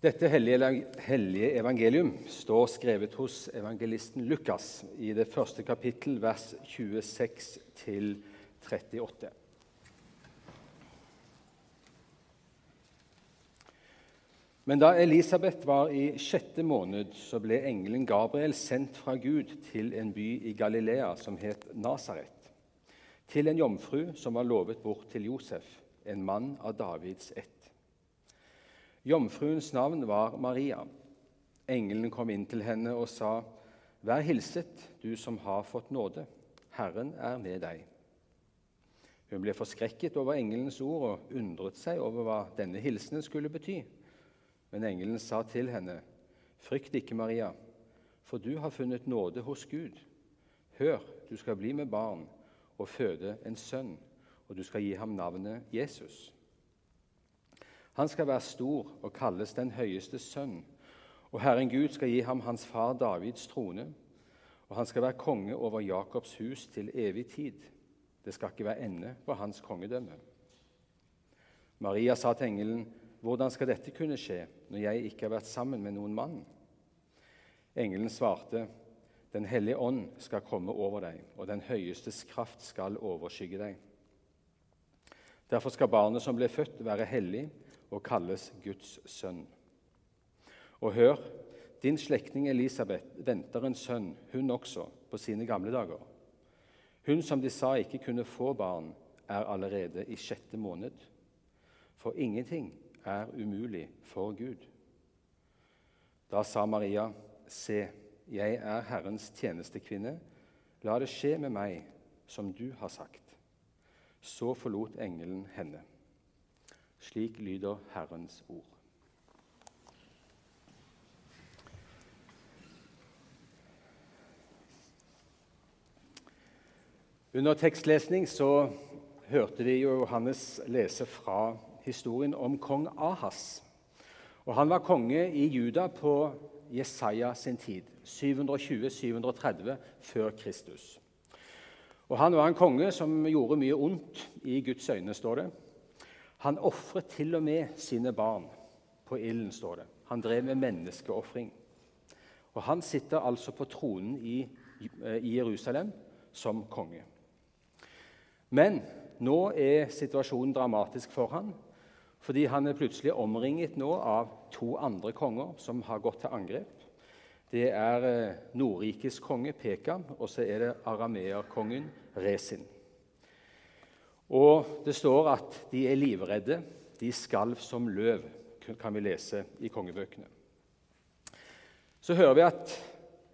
Dette hellige evangelium står skrevet hos evangelisten Lukas i det første kapittel, vers 26 38. Men da Elisabeth var i sjette måned, så ble engelen Gabriel sendt fra Gud til en by i Galilea som het Nasaret, til en jomfru som var lovet bort til Josef, en mann av Davids ett. Jomfruens navn var Maria. Engelen kom inn til henne og sa, 'Vær hilset, du som har fått nåde. Herren er med deg.' Hun ble forskrekket over engelens ord og undret seg over hva denne hilsenen skulle bety. Men engelen sa til henne, 'Frykt ikke, Maria, for du har funnet nåde hos Gud.' 'Hør, du skal bli med barn og føde en sønn, og du skal gi ham navnet Jesus.' Han skal være stor og kalles den høyeste sønn. Og Herren Gud skal gi ham hans far Davids trone, og han skal være konge over Jakobs hus til evig tid. Det skal ikke være ende på hans kongedømme. Maria sa til engelen, 'Hvordan skal dette kunne skje, når jeg ikke har vært sammen med noen mann?' Engelen svarte, 'Den hellige ånd skal komme over deg, og den høyestes kraft skal overskygge deg.' Derfor skal barnet som ble født, være hellig og kalles Guds sønn. Og hør, din slektning Elisabeth venter en sønn, hun også, på sine gamle dager. Hun som de sa ikke kunne få barn, er allerede i sjette måned. For ingenting er umulig for Gud. Da sa Maria, Se, jeg er Herrens tjenestekvinne. La det skje med meg som du har sagt. Så forlot engelen henne. Slik lyder Herrens ord. Under tekstlesning så hørte vi Johannes lese fra historien om kong Ahas. Og Han var konge i Juda på Jesaja sin tid, 720-730 før Kristus. Og Han var en konge som gjorde mye ondt i Guds øyne, står det. Han ofret til og med sine barn på ilden, står det. Han drev med menneskeofring. Og han sitter altså på tronen i, i Jerusalem som konge. Men nå er situasjonen dramatisk for han, fordi han er plutselig omringet nå av to andre konger som har gått til angrep. Det er eh, Nordrikes konge Pekam, og så er det arameerkongen Resin. Og det står at de er livredde. De skalv som løv, kan vi lese i kongebøkene. Så hører vi at,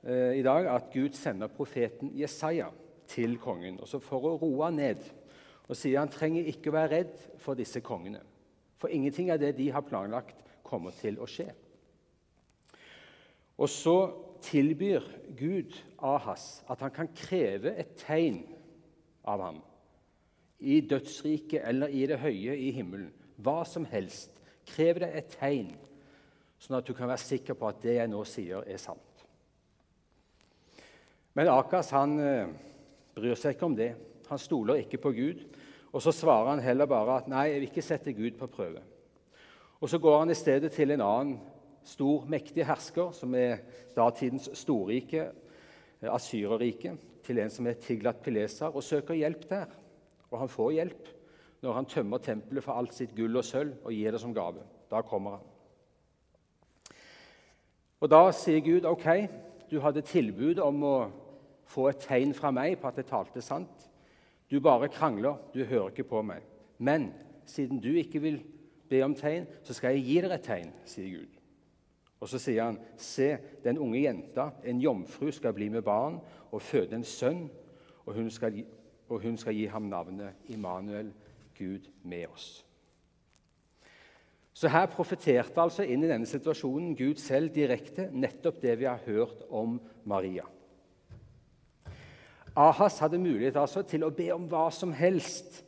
eh, i dag at Gud sender profeten Jesaja til kongen for å roe han ned. Og sier han trenger ikke å være redd for disse kongene. For ingenting av det de har planlagt, kommer til å skje. Og så tilbyr Gud Ahas at han kan kreve et tegn av ham i dødsriket eller i det høye i himmelen. Hva som helst. Krev det et tegn, sånn at du kan være sikker på at det jeg nå sier, er sant. Men Akas han eh, bryr seg ikke om det. Han stoler ikke på Gud. Og så svarer han heller bare at 'nei, jeg vil ikke sette Gud på prøve'. Og Så går han i stedet til en annen stor, mektig hersker, som er datidens storrike, eh, Asyrerriket, til en som er Tiglat Pileser, og søker hjelp der. Og han får hjelp når han tømmer tempelet for alt sitt gull og sølv og gir det som gave. Da kommer han. Og Da sier Gud ok, du hadde tilbud om å få et tegn fra meg på at jeg talte sant. Du bare krangler, du hører ikke på meg. Men siden du ikke vil be om tegn, så skal jeg gi dere et tegn, sier Gud. Og Så sier han, se, den unge jenta, en jomfru, skal bli med barn og føde en sønn, og hun skal og hun skal gi ham navnet Immanuel, Gud med oss. Så her profeterte altså inn i denne situasjonen Gud selv direkte nettopp det vi har hørt om Maria. Ahas hadde mulighet altså til å be om hva som helst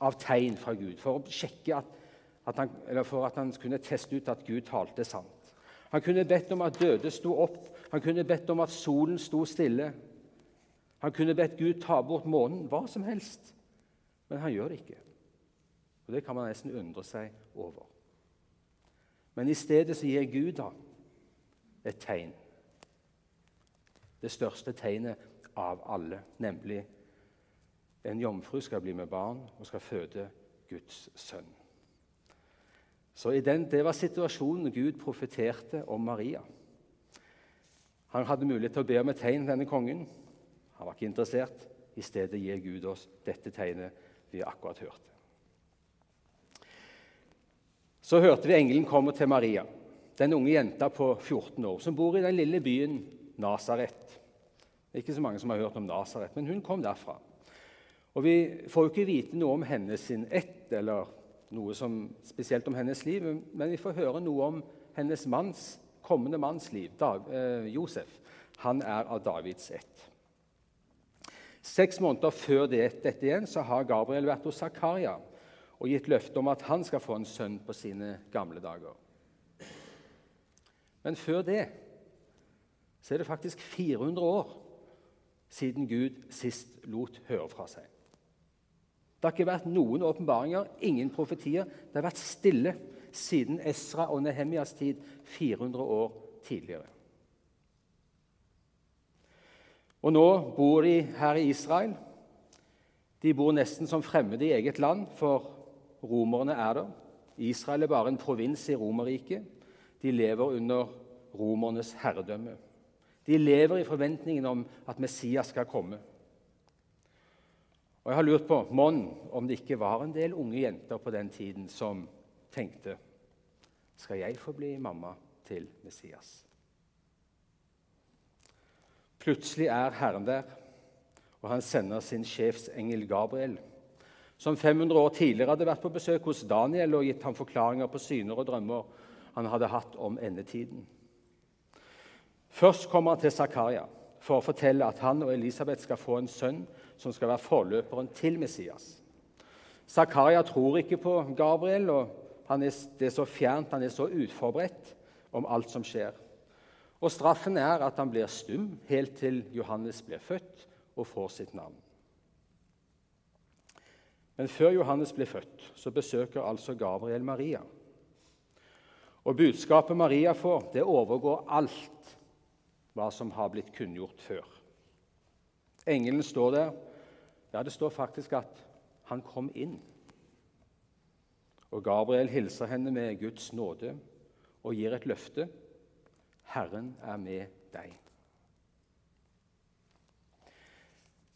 av tegn fra Gud for at, at han, for at han kunne teste ut at Gud talte sant. Han kunne bedt om at døde sto opp, han kunne bedt om at solen sto stille. Han kunne bedt Gud ta bort månen, hva som helst. Men han gjør det ikke. Og Det kan man nesten undre seg over. Men i stedet så gir Gud da et tegn. Det største tegnet av alle, nemlig en jomfru skal bli med barn og skal føde Guds sønn. Så den, Det var situasjonen Gud profeterte om Maria. Han hadde mulighet til å be om et tegn, denne kongen. Han var ikke interessert. I stedet gir Gud oss dette tegnet vi akkurat hørte. Så hørte vi engelen komme til Maria, den unge jenta på 14 år som bor i den lille byen Nasaret. Ikke så mange som har hørt om Nasaret, men hun kom derfra. Og Vi får jo ikke vite noe om hennes sin ett eller noe som, spesielt om hennes liv, men vi får høre noe om hennes manns, kommende manns liv, Dag, eh, Josef. Han er av Davids ett. Seks måneder før dette igjen så har Gabriel vært hos Zakaria og gitt løfte om at han skal få en sønn på sine gamle dager. Men før det så er det faktisk 400 år siden Gud sist lot høre fra seg. Det har ikke vært noen åpenbaringer, ingen profetier. Det har vært stille siden Esra og Nehemjas tid 400 år tidligere. Og nå bor de her i Israel. De bor nesten som fremmede i eget land, for romerne er der. Israel er bare en provins i Romerriket. De lever under romernes herredømme. De lever i forventningen om at Messias skal komme. Og jeg har lurt på mon om det ikke var en del unge jenter på den tiden som tenkte Skal jeg få bli mamma til Messias? Plutselig er Herren der, og han sender sin sjefsengel Gabriel, som 500 år tidligere hadde vært på besøk hos Daniel og gitt ham forklaringer på syner og drømmer han hadde hatt om endetiden. Først kommer han til Zakaria for å fortelle at han og Elisabeth skal få en sønn som skal være forløperen til Messias. Zakaria tror ikke på Gabriel, og er, det er så fjernt, han er så uforberedt om alt som skjer. Og Straffen er at han blir stum helt til Johannes blir født og får sitt navn. Men før Johannes blir født, så besøker altså Gabriel Maria. Og budskapet Maria får, det overgår alt hva som har blitt kunngjort før. Engelen står der ja, det står faktisk at han kom inn. Og Gabriel hilser henne med Guds nåde og gir et løfte. Herren er med deg.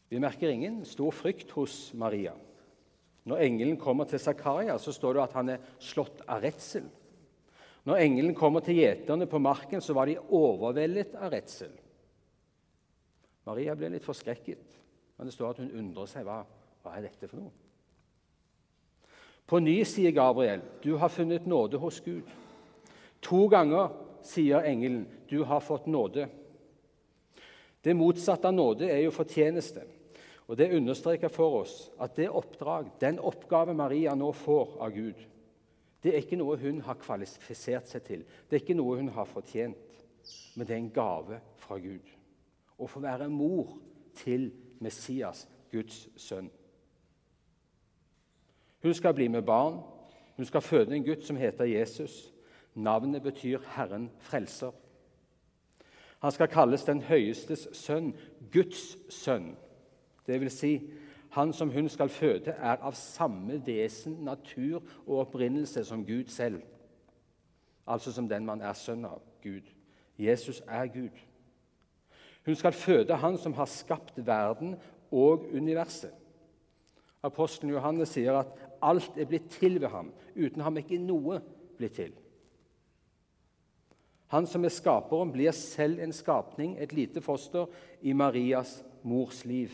Vi merker ingen stor frykt hos Maria. Når engelen kommer til Zakaria, så står det at han er slått av redsel. Når engelen kommer til gjeterne på marken, så var de overveldet av redsel. Maria ble litt forskrekket. Men det står at hun undrer seg. Hva, hva er dette for noe? På ny sier Gabriel, 'Du har funnet nåde hos Gud'. To ganger sier engelen, 'Du har fått nåde'. Det motsatte av nåde er jo fortjeneste. Og Det understreker for oss at det oppdrag, den oppgave Maria nå får av Gud, det er ikke noe hun har kvalifisert seg til, det er ikke noe hun har fortjent, men det er en gave fra Gud. Å få være mor til Messias, Guds sønn. Hun skal bli med barn. Hun skal føde en gutt som heter Jesus. Navnet betyr 'Herren frelser'. Han skal kalles den høyestes sønn, Guds sønn. Det vil si, han som hun skal føde, er av samme vesen, natur og opprinnelse som Gud selv. Altså som den man er sønn av Gud. Jesus er Gud. Hun skal føde Han som har skapt verden og universet. Apostelen Johannes sier at alt er blitt til ved ham. Uten ham er ikke noe blitt til. Han som er skaperen, blir selv en skapning, et lite foster, i Marias mors liv.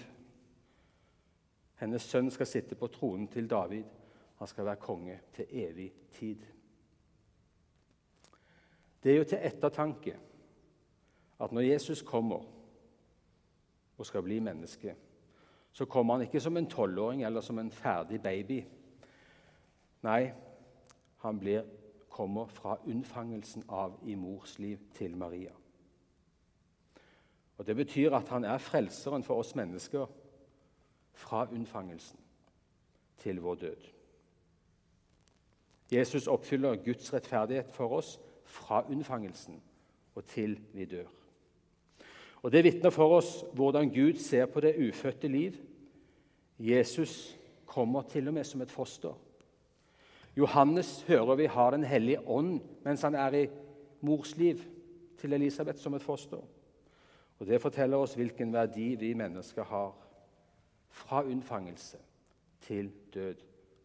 Hennes sønn skal sitte på tronen til David. Han skal være konge til evig tid. Det er jo til ettertanke at når Jesus kommer og skal bli menneske, så kommer han ikke som en tolvåring eller som en ferdig baby. Nei, han blir, kommer fra unnfangelsen av i mors liv til Maria. Og Det betyr at han er frelseren for oss mennesker fra unnfangelsen til vår død. Jesus oppfyller Guds rettferdighet for oss fra unnfangelsen og til vi dør. Og Det vitner for oss hvordan Gud ser på det ufødte liv. Jesus kommer til og med som et foster. Johannes hører vi har Den hellige ånd mens han er i mors liv til Elisabeth som et foster. Og Det forteller oss hvilken verdi vi mennesker har fra unnfangelse til død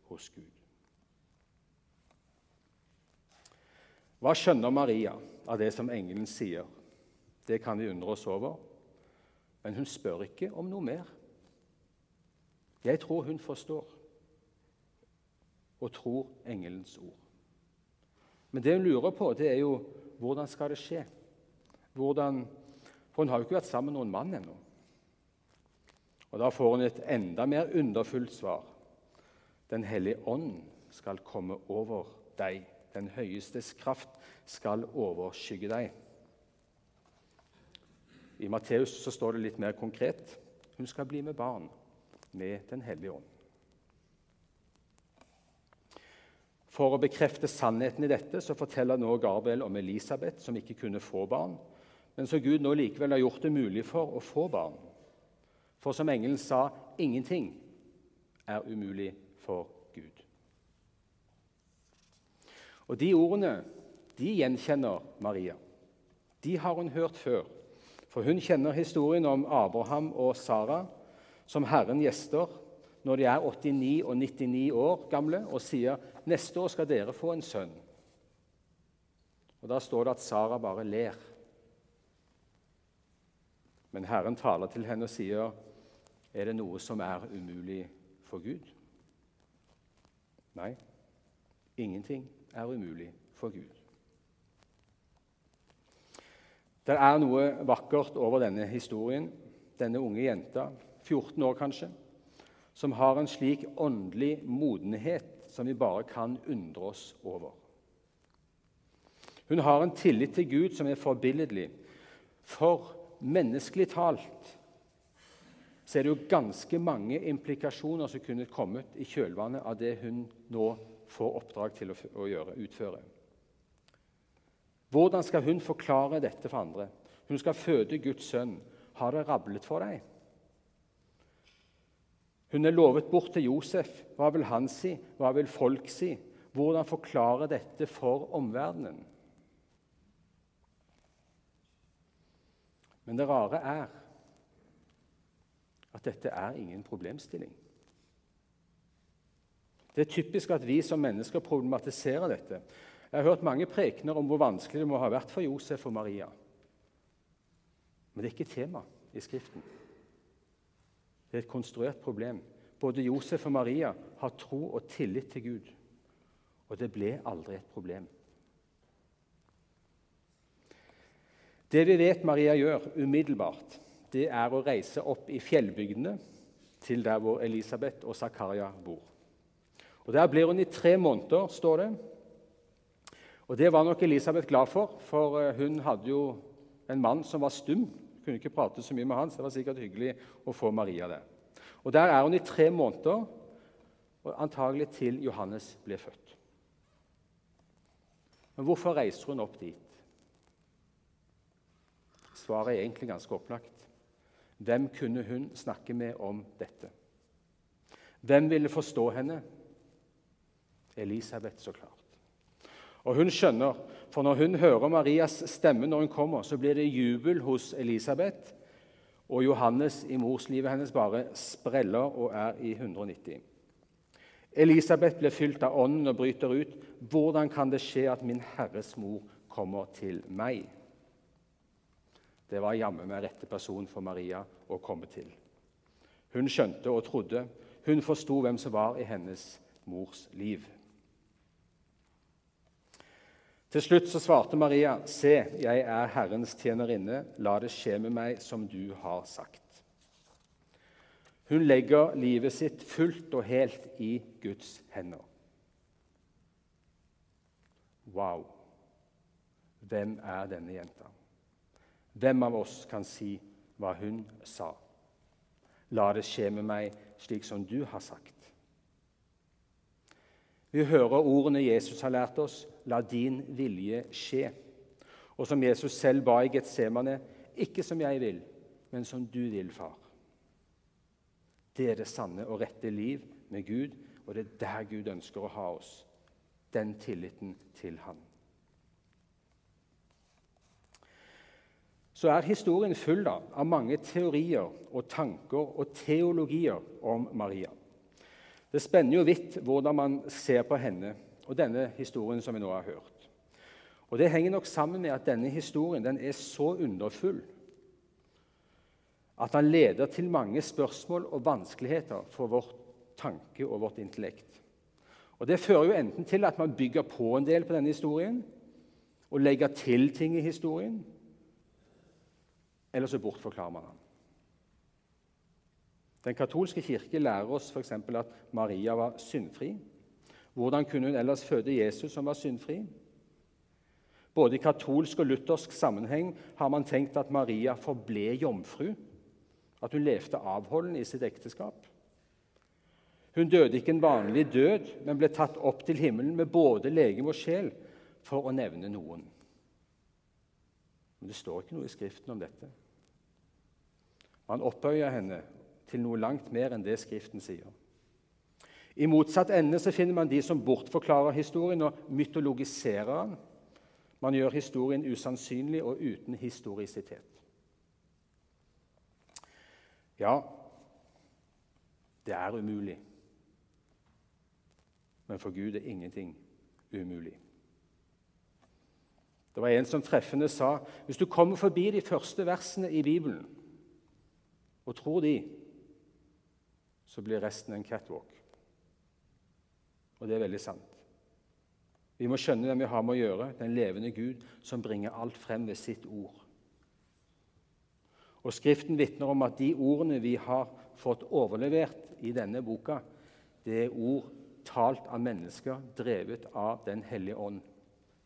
hos Gud. Hva skjønner Maria av det som engelen sier? Det kan vi undre oss over, men hun spør ikke om noe mer. Jeg tror hun forstår og tror engelens ord. Men det hun lurer på, det er jo hvordan skal det skje? Hvordan, for hun har jo ikke vært sammen med noen mann ennå. Og Da får hun et enda mer underfullt svar. Den hellige ånd skal komme over deg. Den høyestes kraft skal overskygge deg. I Matteus så står det litt mer konkret. Hun skal bli med barn med Den hellige ånd. For å bekrefte sannheten i dette så forteller nå Gabriel om Elisabeth, som ikke kunne få barn, men som Gud nå likevel har gjort det mulig for å få barn. For som engelen sa, ingenting er umulig for Gud. Og De ordene de gjenkjenner Maria. De har hun hørt før, for hun kjenner historien om Abraham og Sara som Herren gjester når de er 89 og 99 år gamle, og sier neste år skal dere få en sønn. Og Da står det at Sara bare ler. Men Herren taler til henne og sier, 'Er det noe som er umulig for Gud?' Nei, ingenting er umulig for Gud. Det er noe vakkert over denne historien. Denne unge jenta, 14 år kanskje, som har en slik åndelig modenhet som vi bare kan undre oss over. Hun har en tillit til Gud som er forbilledlig. For menneskelig talt så er det jo ganske mange implikasjoner som kunne kommet i kjølvannet av det hun nå får oppdrag til å gjøre, utføre. Hvordan skal hun forklare dette for andre? Hun skal føde Guds sønn. Har det rablet for deg? Hun er lovet bort til Josef. Hva vil han si? Hva vil folk si? Hvordan forklare dette for omverdenen? Men det rare er at dette er ingen problemstilling. Det er typisk at vi som mennesker problematiserer dette. Jeg har hørt mange prekener om hvor vanskelig det må ha vært for Josef og Maria. Men det er ikke tema i Skriften. Det er et konstruert problem. Både Josef og Maria har tro og tillit til Gud, og det ble aldri et problem. Det vi vet Maria gjør umiddelbart, det er å reise opp i fjellbygdene til der hvor Elisabeth og Zakaria bor. Og Der blir hun i tre måneder, står det. Og Det var nok Elisabeth glad for, for eh, hun hadde jo en mann som var stum kunne ikke prate så mye med han, så det var sikkert hyggelig å få Maria der. Og Der er hun i tre måneder, og antagelig til Johannes blir født. Men hvorfor reiser hun opp dit? Svaret er egentlig ganske opplagt. Hvem kunne hun snakke med om dette? Hvem ville forstå henne? Elisabeth, så klart. Og hun skjønner, for når hun hører Marias stemme når hun kommer, så blir det jubel hos Elisabeth, og Johannes i morslivet hennes bare spreller og er i 190. Elisabeth blir fylt av ånden og bryter ut. Hvordan kan det skje at min Herres mor kommer til meg? Det var jammen meg rette person for Maria å komme til. Hun skjønte og trodde. Hun forsto hvem som var i hennes mors liv. Til slutt så svarte Maria, 'Se, jeg er Herrens tjenerinne. La det skje med meg som du har sagt.' Hun legger livet sitt fullt og helt i Guds hender. Wow! Hvem er denne jenta? Hvem av oss kan si hva hun sa? La det skje med meg slik som du har sagt. Vi hører ordene Jesus har lært oss 'La din vilje skje'. Og som Jesus selv ba i Getsemane 'Ikke som jeg vil, men som du vil, far'. Det er det sanne og rette liv med Gud, og det er der Gud ønsker å ha oss. Den tilliten til Han. Så er historien full da, av mange teorier og tanker og teologier om Maria. Det spenner jo vidt hvordan man ser på henne og denne historien som vi nå har hørt. Og Det henger nok sammen med at denne historien den er så underfull at den leder til mange spørsmål og vanskeligheter for vårt tanke og vårt intellekt. Og Det fører jo enten til at man bygger på en del på denne historien og legger til ting i historien, eller så bortforklarer man den. Den katolske kirke lærer oss f.eks. at Maria var syndfri. Hvordan kunne hun ellers føde Jesus, som var syndfri? Både i katolsk og luthersk sammenheng har man tenkt at Maria forble jomfru, at hun levde avholden i sitt ekteskap. Hun døde ikke en vanlig død, men ble tatt opp til himmelen med både legeme og sjel, for å nevne noen. Men det står ikke noe i Skriften om dette. Man opphøyer henne til noe langt mer enn det Skriften sier. I motsatt ende så finner man de som bortforklarer historien og mytologiserer den. Man gjør historien usannsynlig og uten historisitet. Ja, det er umulig. Men for Gud er ingenting umulig. Det var en som treffende sa hvis du kommer forbi de første versene i Bibelen og tror de, så blir resten en catwalk. Og det er veldig sant. Vi må skjønne hvem vi har med å gjøre, den levende Gud som bringer alt frem ved sitt ord. Og Skriften vitner om at de ordene vi har fått overlevert i denne boka, det er ord talt av mennesker, drevet av Den hellige ånd.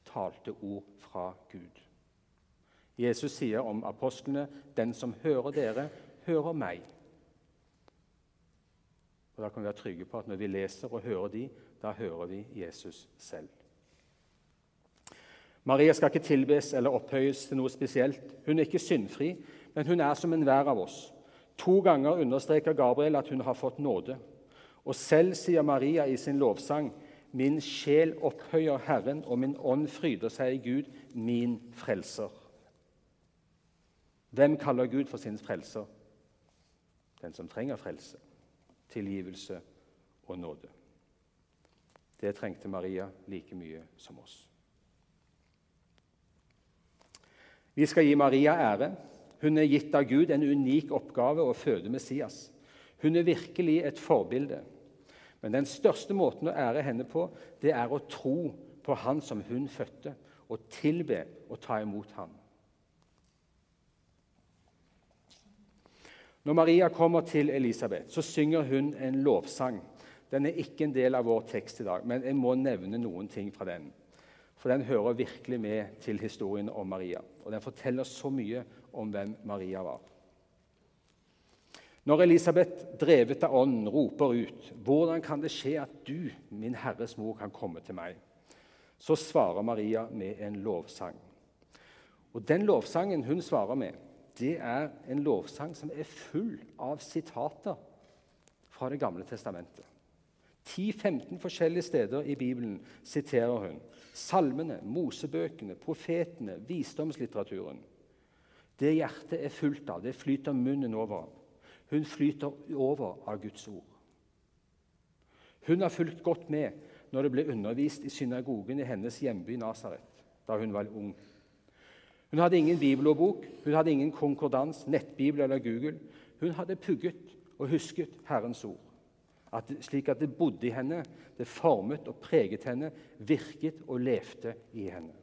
Talte ord fra Gud. Jesus sier om apostlene.: Den som hører dere, hører meg. Og Da kan vi være trygge på at når vi leser og hører de, da hører vi Jesus selv. Maria skal ikke tilbes eller opphøyes til noe spesielt. Hun er ikke syndfri, men hun er som enhver av oss. To ganger understreker Gabriel at hun har fått nåde. Og selv sier Maria i sin lovsang, 'Min sjel opphøyer Herren, og min ånd fryder seg i Gud, min frelser'. Hvem kaller Gud for sin frelser? Den som trenger frelse tilgivelse og nåde. Det trengte Maria like mye som oss. Vi skal gi Maria ære. Hun er gitt av Gud en unik oppgave å føde Messias. Hun er virkelig et forbilde. Men den største måten å ære henne på, det er å tro på Han som hun fødte, og tilbe å ta imot ham. Når Maria kommer til Elisabeth, så synger hun en lovsang. Den er ikke en del av vår tekst i dag, men jeg må nevne noen ting fra den. For den hører virkelig med til historien om Maria. Og den forteller så mye om hvem Maria var. Når Elisabeth, drevet av Ånden, roper ut 'Hvordan kan det skje at du, min Herres mor, kan komme til meg?' så svarer Maria med en lovsang. Og Den lovsangen hun svarer med, det er en lovsang som er full av sitater fra Det gamle testamentet. 10-15 forskjellige steder i Bibelen siterer hun salmene, mosebøkene, profetene, visdomslitteraturen. Det hjertet er fullt av, det flyter munnen over. Hun flyter over av Guds ord. Hun har fulgt godt med når det ble undervist i synagogen i hennes hjemby Nasaret da hun var ung. Hun hadde ingen bibelordbok, hun hadde ingen konkordans, nettbibel eller Google. Hun hadde pugget og husket Herrens ord, at, slik at det bodde i henne, det formet og preget henne, virket og levde i henne.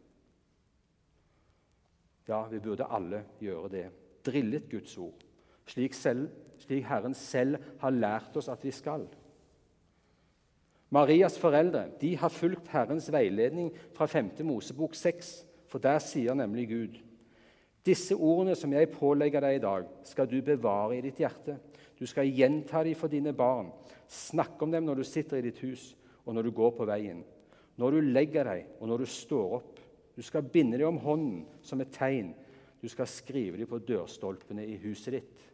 Ja, vi burde alle gjøre det. Drillet Guds ord, slik, selv, slik Herren selv har lært oss at vi skal. Marias foreldre de har fulgt Herrens veiledning fra 5. Mosebok 6 for der sier nemlig Gud.: Disse ordene som jeg pålegger deg i dag, skal du bevare i ditt hjerte. Du skal gjenta dem for dine barn, snakke om dem når du sitter i ditt hus, og når du går på veien, når du legger deg, og når du står opp. Du skal binde dem om hånden som et tegn. Du skal skrive dem på dørstolpene i huset ditt.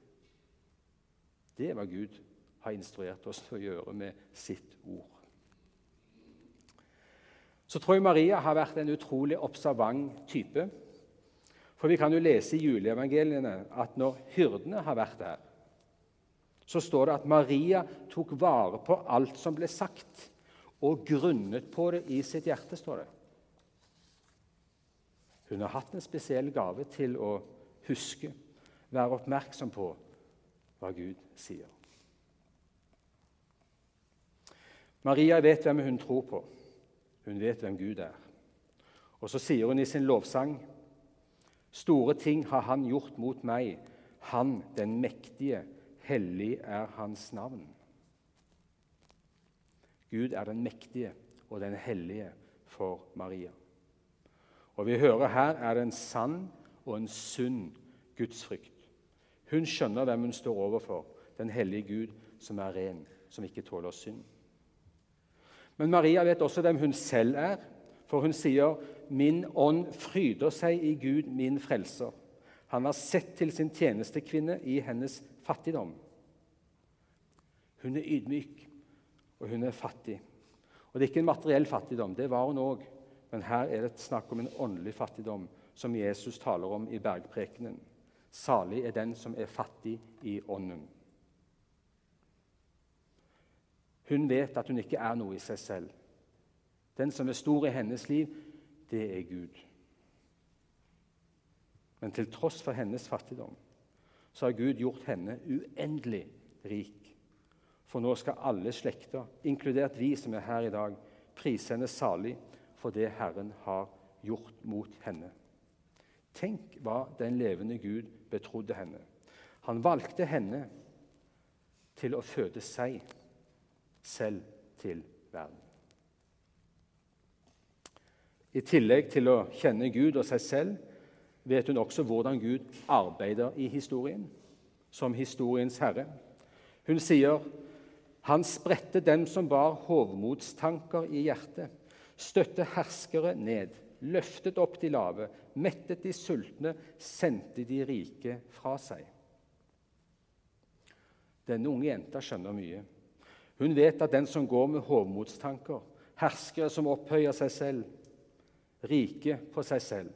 Det er hva Gud har instruert oss til å gjøre med sitt ord. Så tror jeg Maria har vært en utrolig observant type. For vi kan jo lese i juleevangeliene at når hyrdene har vært der, så står det at Maria tok vare på alt som ble sagt, og grunnet på det i sitt hjerte. står det. Hun har hatt en spesiell gave til å huske, være oppmerksom på hva Gud sier. Maria vet hvem hun tror på. Hun vet hvem Gud er. Og så sier hun i sin lovsang Store ting har Han gjort mot meg, Han den mektige, hellig er Hans navn. Gud er den mektige og den hellige for Maria. Og vi hører her er det en sann og en sunn gudsfrykt. Hun skjønner hvem hun står overfor, den hellige Gud som er ren, som ikke tåler synd. Men Maria vet også hvem hun selv er, for hun sier, 'Min ånd fryder seg i Gud, min frelser.' Han har sett til sin tjenestekvinne i hennes fattigdom. Hun er ydmyk, og hun er fattig. Og Det er ikke en materiell fattigdom, det var hun òg. Men her er det snakk om en åndelig fattigdom, som Jesus taler om i bergprekenen. Salig er den som er fattig i ånden. Hun vet at hun ikke er noe i seg selv. Den som er stor i hennes liv, det er Gud. Men til tross for hennes fattigdom så har Gud gjort henne uendelig rik. For nå skal alle slekter, inkludert vi som er her i dag, prise henne salig for det Herren har gjort mot henne. Tenk hva den levende Gud betrodde henne. Han valgte henne til å føde seg selv til verden. I tillegg til å kjenne Gud og seg selv vet hun også hvordan Gud arbeider i historien, som historiens herre. Hun sier han spredte dem som bar hovmodstanker i hjertet, støtte herskere ned, løftet opp de lave, mettet de sultne, sendte de rike fra seg. Denne unge jenta skjønner mye. Hun vet at den som går med hovmodstanker, herskere som opphøyer seg selv, rike på seg selv,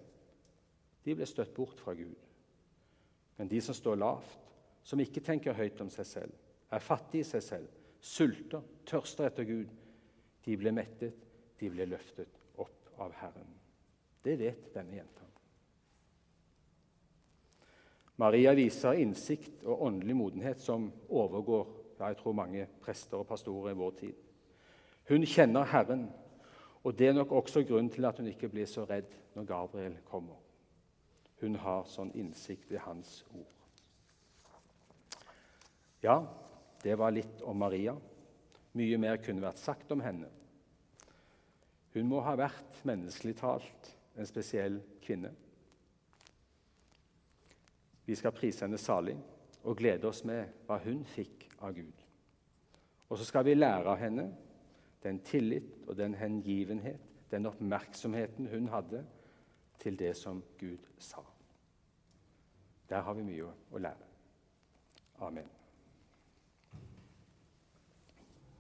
de blir støtt bort fra Gud. Men de som står lavt, som ikke tenker høyt om seg selv, er fattige i seg selv, sulter, tørster etter Gud, de blir mettet, de blir løftet opp av Herren. Det vet denne jenta. Maria viser innsikt og åndelig modenhet som overgår ja, jeg tror mange prester og pastorer i vår tid. Hun kjenner Herren, og det er nok også grunnen til at hun ikke blir så redd når Gabriel kommer. Hun har sånn innsikt i hans ord. Ja, det var litt om Maria. Mye mer kunne vært sagt om henne. Hun må ha vært, menneskelig talt, en spesiell kvinne. Vi skal prise henne salig og glede oss med hva hun fikk av Gud. Og så skal vi lære av henne den tillit og den hengivenhet, den oppmerksomheten hun hadde til det som Gud sa. Der har vi mye å lære. Amen.